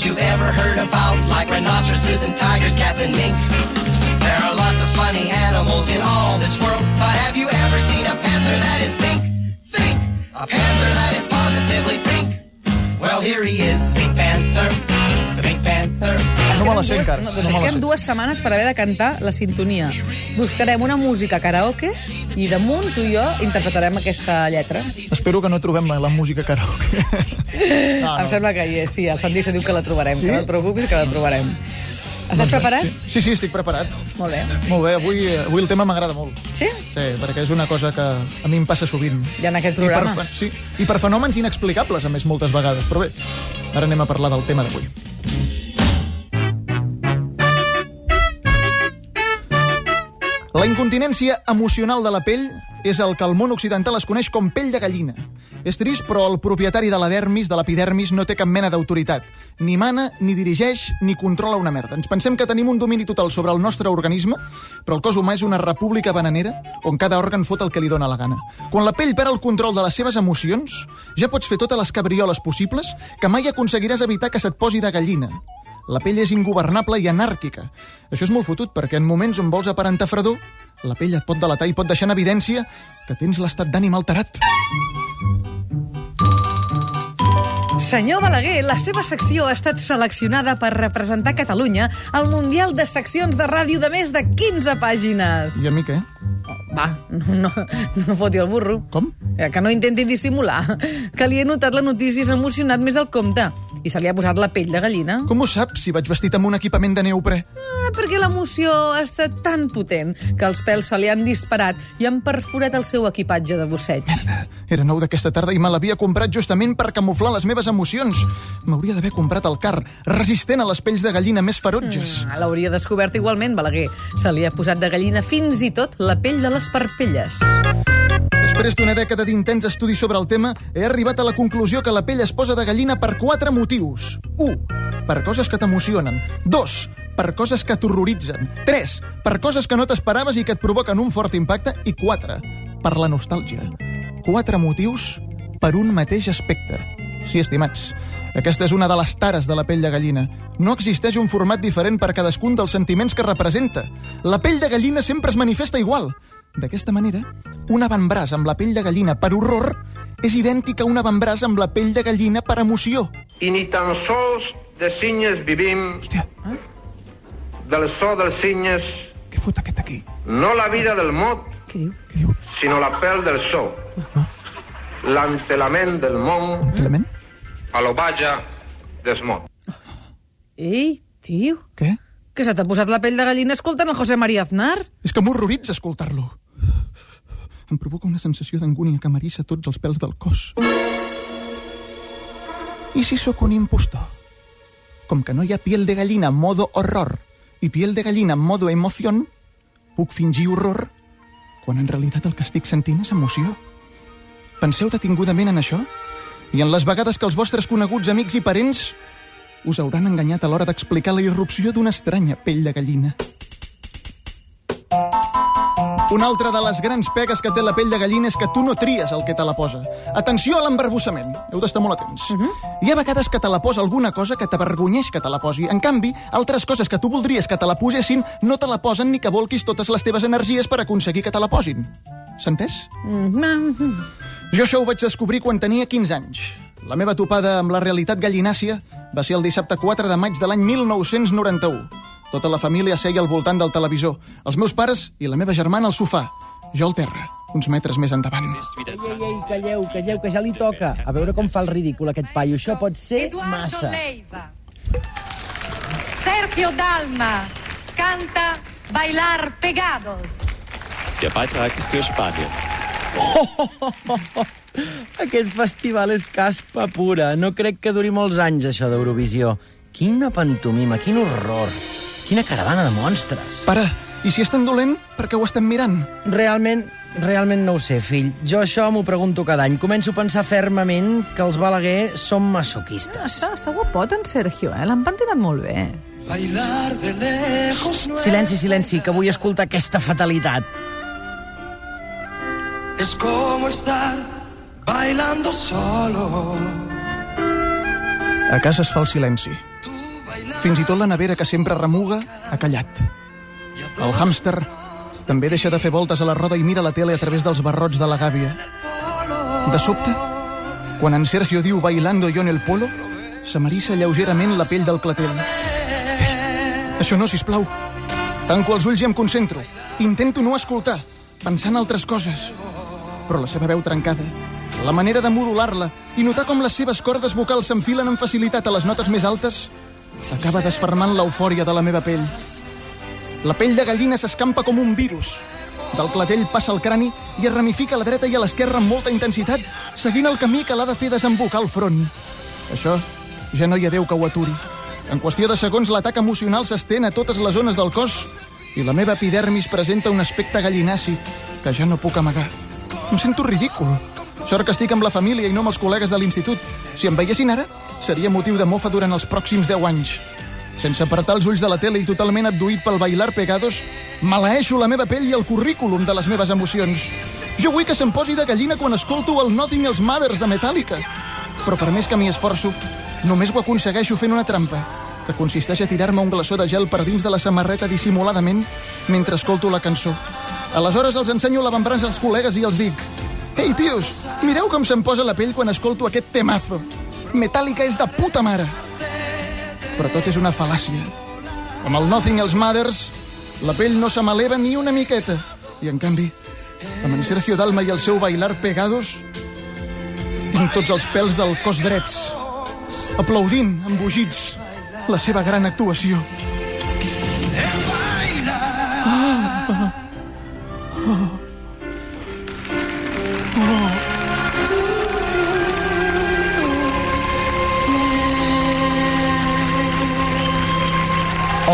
animals you've ever heard about, like rhinoceroses and tigers, cats and mink. There are lots of funny animals in all this world, but have you ever seen a panther that is pink? Think! A panther that is positively pink. Well, here he is, the Pink Panther, the Pink Panther. No me la sé encara. No, No doncs la queden dues setmanes per haver de cantar la sintonia. Buscarem una música karaoke i damunt tu i jo interpretarem aquesta lletra. Espero que no trobem la, música karaoke. No, Em sembla que hi és, sí, el Santi se diu que la trobarem, Sí? que no et preocupis que la trobarem. Estàs preparat? Sí, sí, estic preparat. Molt bé. Molt bé, avui, avui el tema m'agrada molt. Sí? Sí, perquè és una cosa que a mi em passa sovint. I en aquest I per, programa? sí, I per fenòmens inexplicables, a més, moltes vegades. Però bé, ara anem a parlar del tema d'avui. La incontinència emocional de la pell és el que al món occidental es coneix com pell de gallina. És trist, però el propietari de la dermis, de l'epidermis, no té cap mena d'autoritat. Ni mana, ni dirigeix, ni controla una merda. Ens pensem que tenim un domini total sobre el nostre organisme, però el cos humà és una república bananera on cada òrgan fot el que li dóna la gana. Quan la pell perd el control de les seves emocions, ja pots fer totes les cabrioles possibles que mai aconseguiràs evitar que se't posi de gallina. La pell és ingovernable i anàrquica. Això és molt fotut, perquè en moments on vols aparentar fredor, la pell et pot delatar i pot deixar en evidència que tens l'estat d'ànim alterat. Senyor Balaguer, la seva secció ha estat seleccionada per representar Catalunya al Mundial de Seccions de Ràdio de més de 15 pàgines. I a mi què? Va, no, no foti el burro. Com? Eh, Que no intenti dissimular. Que li he notat la notícia i s'ha emocionat més del compte. I se li ha posat la pell de gallina. Com ho saps, si vaig vestit amb un equipament de neoprè? Ah, perquè l'emoció ha estat tan potent que els pèls se li han disparat i han perforat el seu equipatge de busseig. Era nou d'aquesta tarda i me l'havia comprat justament per camuflar les meves emocions. M'hauria d'haver comprat el car, resistent a les pells de gallina més ferotges. Mm, L'hauria descobert igualment, Balaguer. Se li ha posat de gallina fins i tot la pell de les parpelles. Després d'una dècada d'intens estudi sobre el tema, he arribat a la conclusió que la pell es posa de gallina per quatre motius. 1. Per coses que t'emocionen. 2. Per coses que t'horroritzen. 3. Per coses que no t'esperaves i que et provoquen un fort impacte. I 4. Per la nostàlgia. Quatre motius per un mateix aspecte. Sí, estimats, aquesta és una de les tares de la pell de gallina. No existeix un format diferent per cadascun dels sentiments que representa. La pell de gallina sempre es manifesta igual. D'aquesta manera, un avantbraç amb la pell de gallina per horror és idèntic a un avantbraç amb la pell de gallina per emoció. I ni tan sols de cinyes vivim, Hòstia, del so dels cinyes, què fot aquest aquí? no la vida del mot, Què diu? Què diu? sinó la pèl del so. L'entelament del món Element? a l'obatge des mot. Ei, tio, Què? que se t'ha posat la pell de gallina escoltant el José María Aznar? És que m'horroritza escoltar-lo. Em provoca una sensació d'angúnia que m'arissa tots els pèls del cos. I si sóc un impostor? Com que no hi ha piel de gallina en modo horror i piel de gallina en modo emoción, puc fingir horror quan en realitat el que estic sentint és emoció. Penseu detingudament en això? I en les vegades que els vostres coneguts, amics i parents us hauran enganyat a l'hora d'explicar la irrupció d'una estranya pell de gallina. Una altra de les grans pegues que té la pell de gallina és que tu no tries el que te la posa. Atenció a l'embarbussament. Heu d'estar molt atents. Uh -huh. Hi ha vegades que te la posa alguna cosa que t'avergonyeix que te la posi. En canvi, altres coses que tu voldries que te la posessin no te la posen ni que volquis totes les teves energies per aconseguir que te la posin. S'ha entès? Mm, Jo això ho vaig descobrir quan tenia 15 anys. La meva topada amb la realitat gallinàcia va ser el dissabte 4 de maig de l'any 1991. Tota la família seia al voltant del televisor. Els meus pares i la meva germana al sofà. Jo al terra, uns metres més endavant. Ei, ei, ei, calleu, calleu, que ja li toca. A veure com fa el ridícul aquest paio. Això pot ser Eduardo massa. Leiva. Sergio Dalma canta Bailar Pegados. Der Beitrag für Spanien. Aquest festival és caspa pura. No crec que duri molts anys, això d'Eurovisió. Quina pantomima, quin horror. Quina caravana de monstres. Pare, i si és tan dolent, per què ho estem mirant? Realment, realment no ho sé, fill. Jo això m'ho pregunto cada any. Començo a pensar fermament que els Balaguer són masoquistes. Està, està guapot, en Sergio, eh? L'han pentinat molt bé. Silenci, silenci, que vull escoltar aquesta fatalitat. Es como estar bailando solo. A casa es fa el silenci. Fins i tot la nevera, que sempre remuga, ha callat. El hàmster també deixa de fer voltes a la roda i mira la tele a través dels barrots de la gàbia. De sobte, quan en Sergio diu «Bailando yo en el polo», s'amarissa lleugerament la pell del clatell. Ei, això no, sisplau. Tanco els ulls i em concentro. Intento no escoltar, pensant altres coses. Però la seva veu trencada, la manera de modular-la i notar com les seves cordes vocals s'enfilen amb facilitat a les notes més altes acaba desfermant l'eufòria de la meva pell. La pell de gallina s'escampa com un virus. Del clatell passa al crani i es ramifica a la dreta i a l'esquerra amb molta intensitat, seguint el camí que l'ha de fer desembocar al front. Això ja no hi ha Déu que ho aturi. En qüestió de segons, l'atac emocional s'estén a totes les zones del cos i la meva epidermis presenta un aspecte gallinaci que ja no puc amagar. Em sento ridícul. Sort que estic amb la família i no amb els col·legues de l'institut. Si em veiessin ara, seria motiu de mofa durant els pròxims 10 anys. Sense apretar els ulls de la tele i totalment abduït pel bailar pegados, maleeixo la meva pell i el currículum de les meves emocions. Jo vull que se'm posi de gallina quan escolto el Nothing Else Matters de Metallica. Però per més que m'hi esforço, només ho aconsegueixo fent una trampa, que consisteix a tirar-me un glaçó de gel per dins de la samarreta dissimuladament mentre escolto la cançó. Aleshores els ensenyo l'avantbraç als col·legues i els dic Ei, tios, mireu com se'm posa la pell quan escolto aquest temazo. Metallica és de puta mare. Però tot és una fal·làcia. Amb el Nothing Else Matters, la pell no se m'eleva ni una miqueta. I, en canvi, amb en Sergio Dalma i el seu bailar pegados, tinc tots els pèls del cos drets, aplaudint, embogits, la seva gran actuació.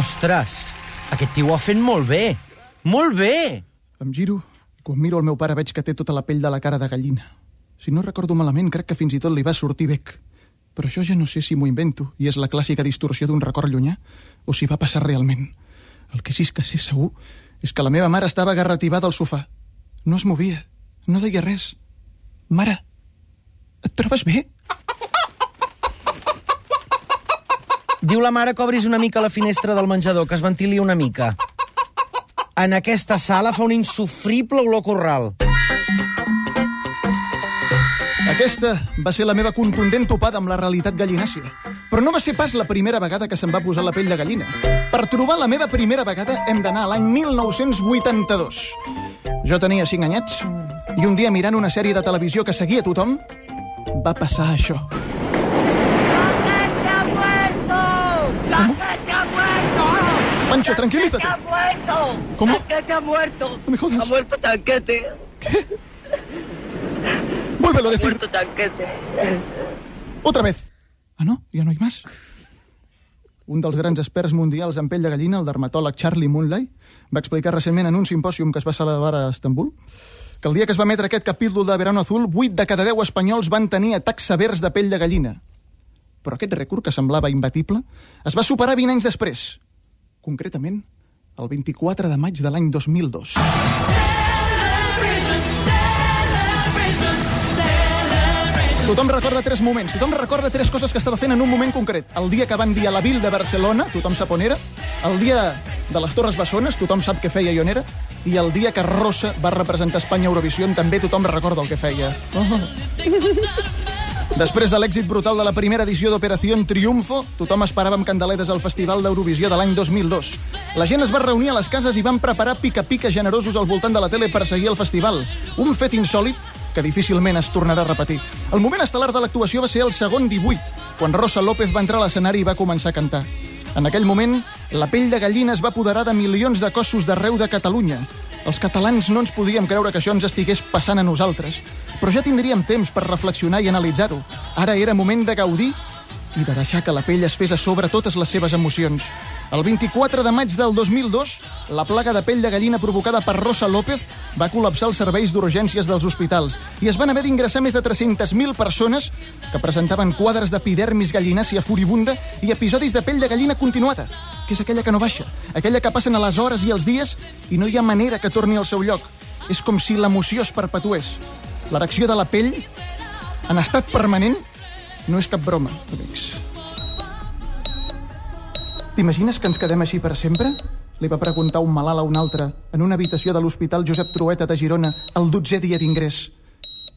Ostres, aquest tio ho ha fet molt bé. Molt bé! Em giro i quan miro el meu pare veig que té tota la pell de la cara de gallina. Si no recordo malament, crec que fins i tot li va sortir bec. Però això ja no sé si m'ho invento i és la clàssica distorsió d'un record llunyà o si va passar realment. El que sí que sé segur és que la meva mare estava agarrativada al sofà. No es movia, no deia res. Mare, et trobes bé? Diu la mare que obris una mica la finestra del menjador, que es ventili una mica. En aquesta sala fa un insufrible olor corral. Aquesta va ser la meva contundent topada amb la realitat gallinàcia. Però no va ser pas la primera vegada que se'm va posar la pell de gallina. Per trobar la meva primera vegada hem d'anar a l'any 1982. Jo tenia 5 anyets i un dia mirant una sèrie de televisió que seguia tothom, va passar això. Pancho, tranquilízate. ¡Ha muerto! ¿Cómo? ¡Tanquete ha muerto! No me jodas. ¡Ha muerto Tanquete! Vuélvelo a ¡Ha decir. muerto Tanquete! Otra vez. Ah, no? Ja no hi més? Un dels grans experts mundials en pell de gallina, el dermatòleg Charlie Moonley, va explicar recentment en un simpòsium que es va celebrar a Estambul que el dia que es va emetre aquest capítol de Verano Azul, 8 de cada 10 espanyols van tenir atacs severs de pell de gallina. Però aquest rècord, que semblava imbatible, es va superar 20 anys després. Concretament, el 24 de maig de l'any 2002. Tothom recorda tres moments, tothom recorda tres coses que estava fent en un moment concret. El dia que van dir a la Vil de Barcelona, tothom sap on era, el dia de les Torres Bessones, tothom sap què feia i on era, i el dia que Rossa va representar Espanya a Eurovisió, també tothom recorda el que feia. Oh. Després de l'èxit brutal de la primera edició d'Operació Triunfo, tothom esperava amb candeletes al Festival d'Eurovisió de l'any 2002. La gent es va reunir a les cases i van preparar pica-pica generosos al voltant de la tele per seguir el festival. Un fet insòlid que difícilment es tornarà a repetir. El moment estel·lar de l'actuació va ser el segon 18, quan Rosa López va entrar a l'escenari i va començar a cantar. En aquell moment, la pell de gallina es va apoderar de milions de cossos d'arreu de Catalunya. Els catalans no ens podíem creure que això ens estigués passant a nosaltres, però ja tindríem temps per reflexionar i analitzar-ho. Ara era moment de gaudir i de deixar que la pell es fes a sobre totes les seves emocions. El 24 de maig del 2002, la plaga de pell de gallina provocada per Rosa López va col·lapsar els serveis d'urgències dels hospitals i es van haver d'ingressar més de 300.000 persones que presentaven quadres d'epidermis gallinàcia furibunda i episodis de pell de gallina continuada, que és aquella que no baixa, aquella que passen a les hores i els dies i no hi ha manera que torni al seu lloc. És com si l'emoció es perpetués. L'erecció de la pell, en estat permanent, no és cap broma, amics. T'imagines que ens quedem així per sempre? Li va preguntar un malalt a un altre en una habitació de l'Hospital Josep Trueta de Girona el dotzè dia d'ingrés.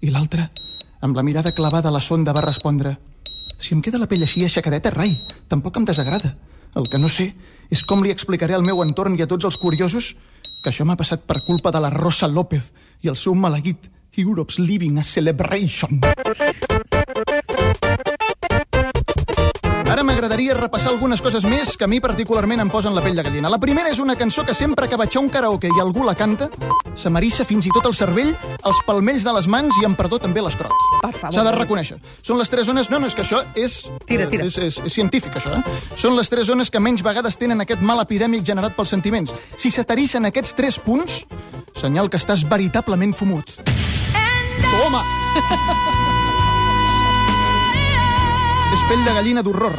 I l'altre, amb la mirada clavada a la sonda, va respondre Si em queda la pell així aixecadeta, rai, tampoc em desagrada. El que no sé és com li explicaré al meu entorn i a tots els curiosos que això m'ha passat per culpa de la Rosa López i el seu maleguit Europe's Living a Celebration. Ara m'agradaria repassar algunes coses més que a mi particularment em posen la pell de gallina. La primera és una cançó que sempre que vaig a un karaoke i algú la canta, se m'arissa fins i tot el cervell, els palmells de les mans i, amb perdó, també l'escrot. Per favor. S'ha de reconèixer. Són les tres zones... No, no, és que això és... Tira, tira. És, és, és científic, això, eh? Són les tres zones que menys vegades tenen aquest mal epidèmic generat pels sentiments. Si se t'arissen aquests tres punts, senyal que estàs veritablement fumut. Toma! és pell de gallina d'horror.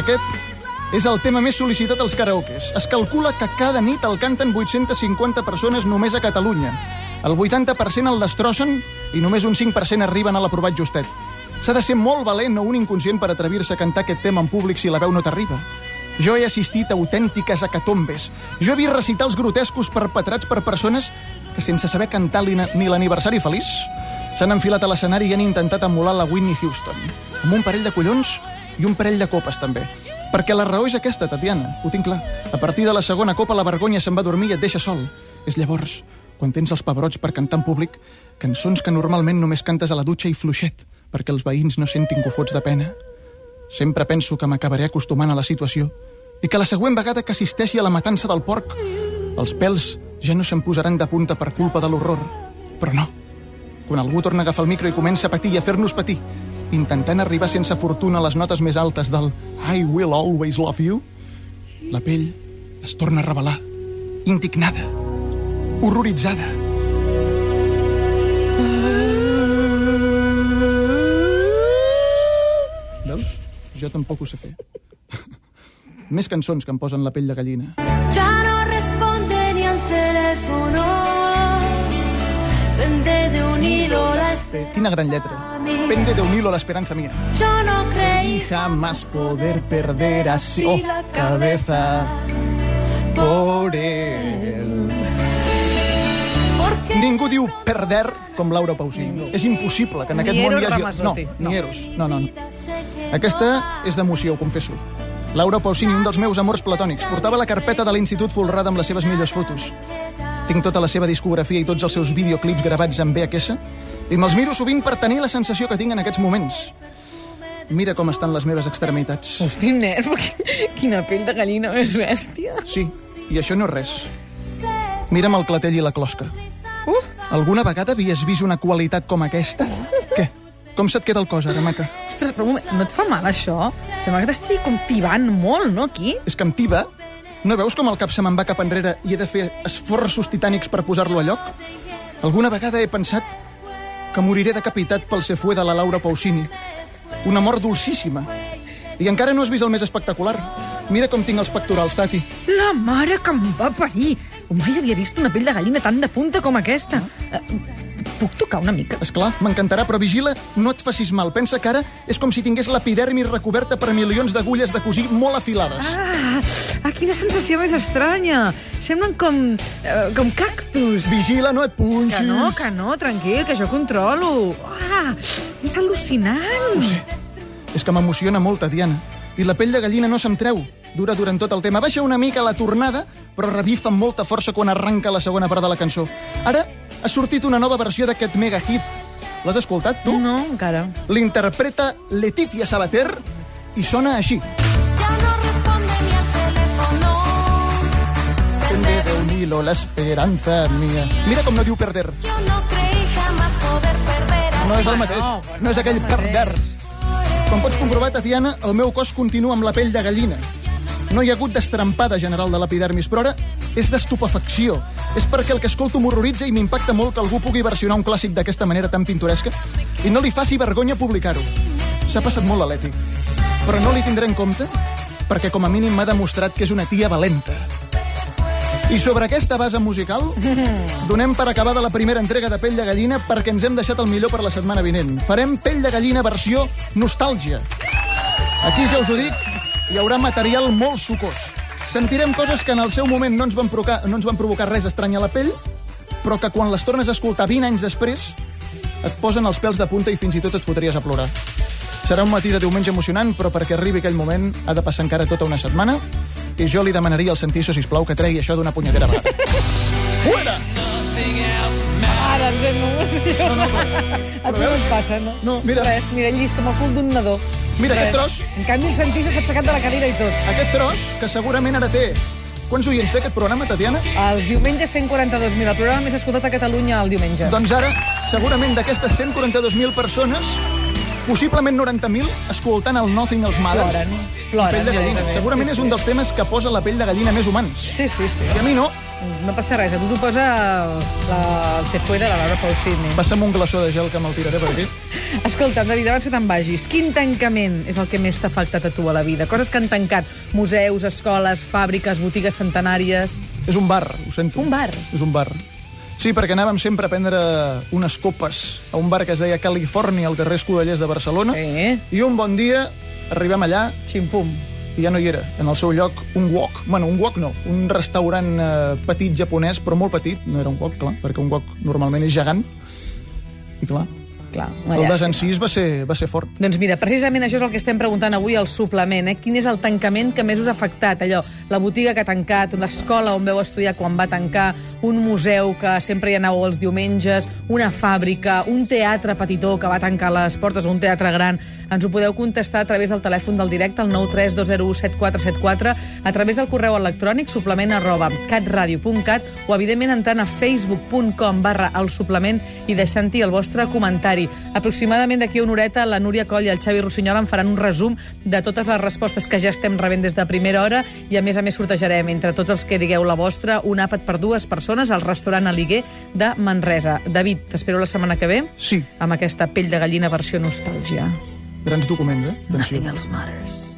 Aquest és el tema més sol·licitat als karaokes. Es calcula que cada nit el canten 850 persones només a Catalunya. El 80% el destrossen i només un 5% arriben a l'aprovat justet. S'ha de ser molt valent o un inconscient per atrevir-se a cantar aquest tema en públic si la veu no t'arriba. Jo he assistit a autèntiques acatombes. Jo he vist recitar els grotescos perpetrats per persones que sense saber cantar ni l'aniversari feliç s'han enfilat a l'escenari i han intentat emular la Whitney Houston. Amb un parell de collons i un parell de copes, també. Perquè la raó és aquesta, Tatiana, ho tinc clar. A partir de la segona copa la vergonya se'n va dormir i et deixa sol. És llavors, quan tens els pebrots per cantar en públic, cançons que normalment només cantes a la dutxa i fluixet, perquè els veïns no sentin cofots de pena. Sempre penso que m'acabaré acostumant a la situació i que la següent vegada que assisteixi a la matança del porc, els pèls ja no se'm posaran de punta per culpa de l'horror. Però no. Quan algú torna a agafar el micro i comença a patir i a fer-nos patir, intentant arribar sense fortuna a les notes més altes del I will always love you, la pell es torna a revelar, indignada, horroritzada. Veus? Jo tampoc ho sé fer. Més cançons que em posen la pell de gallina. Ya Quina gran lletra. Pende de un hilo la esperanza mía. Yo no creí jamás poder perder así oh, cabeza por él. Ningú diu perder com Laura Pausini. És impossible que en aquest món hi hagi... No. ni Eros. No, no, no. Aquesta és d'emoció, ho confesso. Laura Pausini, un dels meus amors platònics, portava la carpeta de l'Institut folrada amb les seves millors fotos. Tinc tota la seva discografia i tots els seus videoclips gravats en VHS i me'ls miro sovint per tenir la sensació que tinc en aquests moments. Mira com estan les meves extremitats. Hosti, nen, quina pell de gallina més bèstia. Sí, i això no és res. Mira'm el clatell i la closca. Uf, Alguna vegada havies vist una qualitat com aquesta? Què? Com se't queda el cos, ara, maca? ostres, però moment, no et fa mal, això? Sembla que t'estigui com tibant molt, no, aquí? És que em tiba? No veus com el cap se me'n va cap enrere i he de fer esforços titànics per posar-lo a lloc? Alguna vegada he pensat que moriré decapitat pel cefue de la Laura Pausini. Una mort dolcíssima. I encara no has vist el més espectacular. Mira com tinc els pectorals, Tati. La mare que em va parir! Mai havia vist una pell de gallina tan de punta com aquesta. Eh, puc tocar una mica? És clar, m'encantarà, però vigila, no et facis mal. Pensa que ara és com si tingués l'epidermis recoberta per milions d'agulles de cosir molt afilades. Ah, ah, quina sensació més estranya. Semblen com, eh, com cactus. Vigila, no et punxis. Que no, que no, tranquil, que jo controlo. Ah, és al·lucinant. Ho sé. És que m'emociona molt, Tatiana. I la pell de gallina no se'm treu. Dura durant tot el tema. Baixa una mica la tornada, però revifa amb molta força quan arranca la segona part de la cançó. Ara ha sortit una nova versió d'aquest mega hit. L'has escoltat, tu? No, encara. L'interpreta Leticia Sabater i sona així. ya no responde ni al teléfono. Pende de un hilo la esperanza mía. Mira com no diu perder. Yo no creí jamás poder perder No és el mateix. no, No és aquell perder. Com pots comprovar, Tatiana, el meu cos continua amb la pell de gallina. No hi ha hagut destrempada general de l'epidermis, però ara és d'estupefacció. És perquè el que escolto m'horroritza i m'impacta molt que algú pugui versionar un clàssic d'aquesta manera tan pintoresca i no li faci vergonya publicar-ho. S'ha passat molt a l'Eti. Però no li tindré en compte perquè com a mínim m'ha demostrat que és una tia valenta. I sobre aquesta base musical, donem per acabada la primera entrega de Pell de Gallina perquè ens hem deixat el millor per la setmana vinent. Farem Pell de Gallina versió nostàlgia. Aquí ja us ho dic, hi haurà material molt sucós. Sentirem coses que en el seu moment no ens van provocar, no ens van provocar res estrany a la pell, però que quan les tornes a escoltar 20 anys després et posen els pèls de punta i fins i tot et fotries a plorar. Serà un matí de diumenge emocionant, però perquè arribi aquell moment ha de passar encara tota una setmana i jo li demanaria al Santiso, sisplau, que tregui això d'una punyetera vegada. Fuera! Ara ens hem emocionat. A tu no et passa, no? No, mira. Res, mira, llis com el cul d'un nadó. Mira, Res. aquest tros, En canvi, el Santiso s'ha aixecat de la cadira i tot. aquest tros, que segurament ara té... Quants oients té aquest programa, Tatiana? Els diumenges 142.000, el programa més escoltat a Catalunya el diumenge. Doncs ara, segurament d'aquestes 142.000 persones, possiblement 90.000 escoltant el Nothing els Mothers. Ploren, ploren. Pell de gallina. Segurament sí, és un dels temes que posa la pell de gallina més humans. Sí, sí, sí. I a mi no. No passa res, a tu t'ho posa la, el Se Fue de la Laura Pausini. Passa'm un glaçó de gel que me'l tiraré per aquí. Escolta'm, David, abans que te'n vagis, quin tancament és el que més t'ha afectat a tu a la vida? Coses que han tancat, museus, escoles, fàbriques, botigues centenàries... És un bar, ho sento. Un bar? És un bar. Sí, perquè anàvem sempre a prendre unes copes a un bar que es deia Califòrnia, al carrer Escudellers de Barcelona. Eh? I un bon dia arribem allà Ximpum. Ja no hi era. En el seu lloc, un wok. Bueno, un wok no, un restaurant eh, petit japonès, però molt petit. No era un wok, clar, perquè un wok normalment és gegant. I clar, Clar, el llàstima. desencís va ser, va ser fort. Doncs mira, precisament això és el que estem preguntant avui al suplement. Eh? Quin és el tancament que més us ha afectat? Allò, la botiga que ha tancat, l'escola on veu estudiar quan va tancar, un museu que sempre hi anàveu els diumenges, una fàbrica, un teatre petitó que va tancar les portes, o un teatre gran. Ens ho podeu contestar a través del telèfon del directe, el 932017474, a través del correu electrònic suplement arroba catradio.cat o, evidentment, entrant a facebook.com barra el suplement i deixant-hi el vostre comentari. Aproximadament d'aquí a una horeta, la Núria Coll i el Xavi Rossinyol en faran un resum de totes les respostes que ja estem rebent des de primera hora i, a més a més, sortejarem entre tots els que digueu la vostra un àpat per dues persones al restaurant Aliguer de Manresa. David, t'espero la setmana que ve Sí, amb aquesta pell de gallina versió nostàlgia. grans documents, eh? Nothing else matters.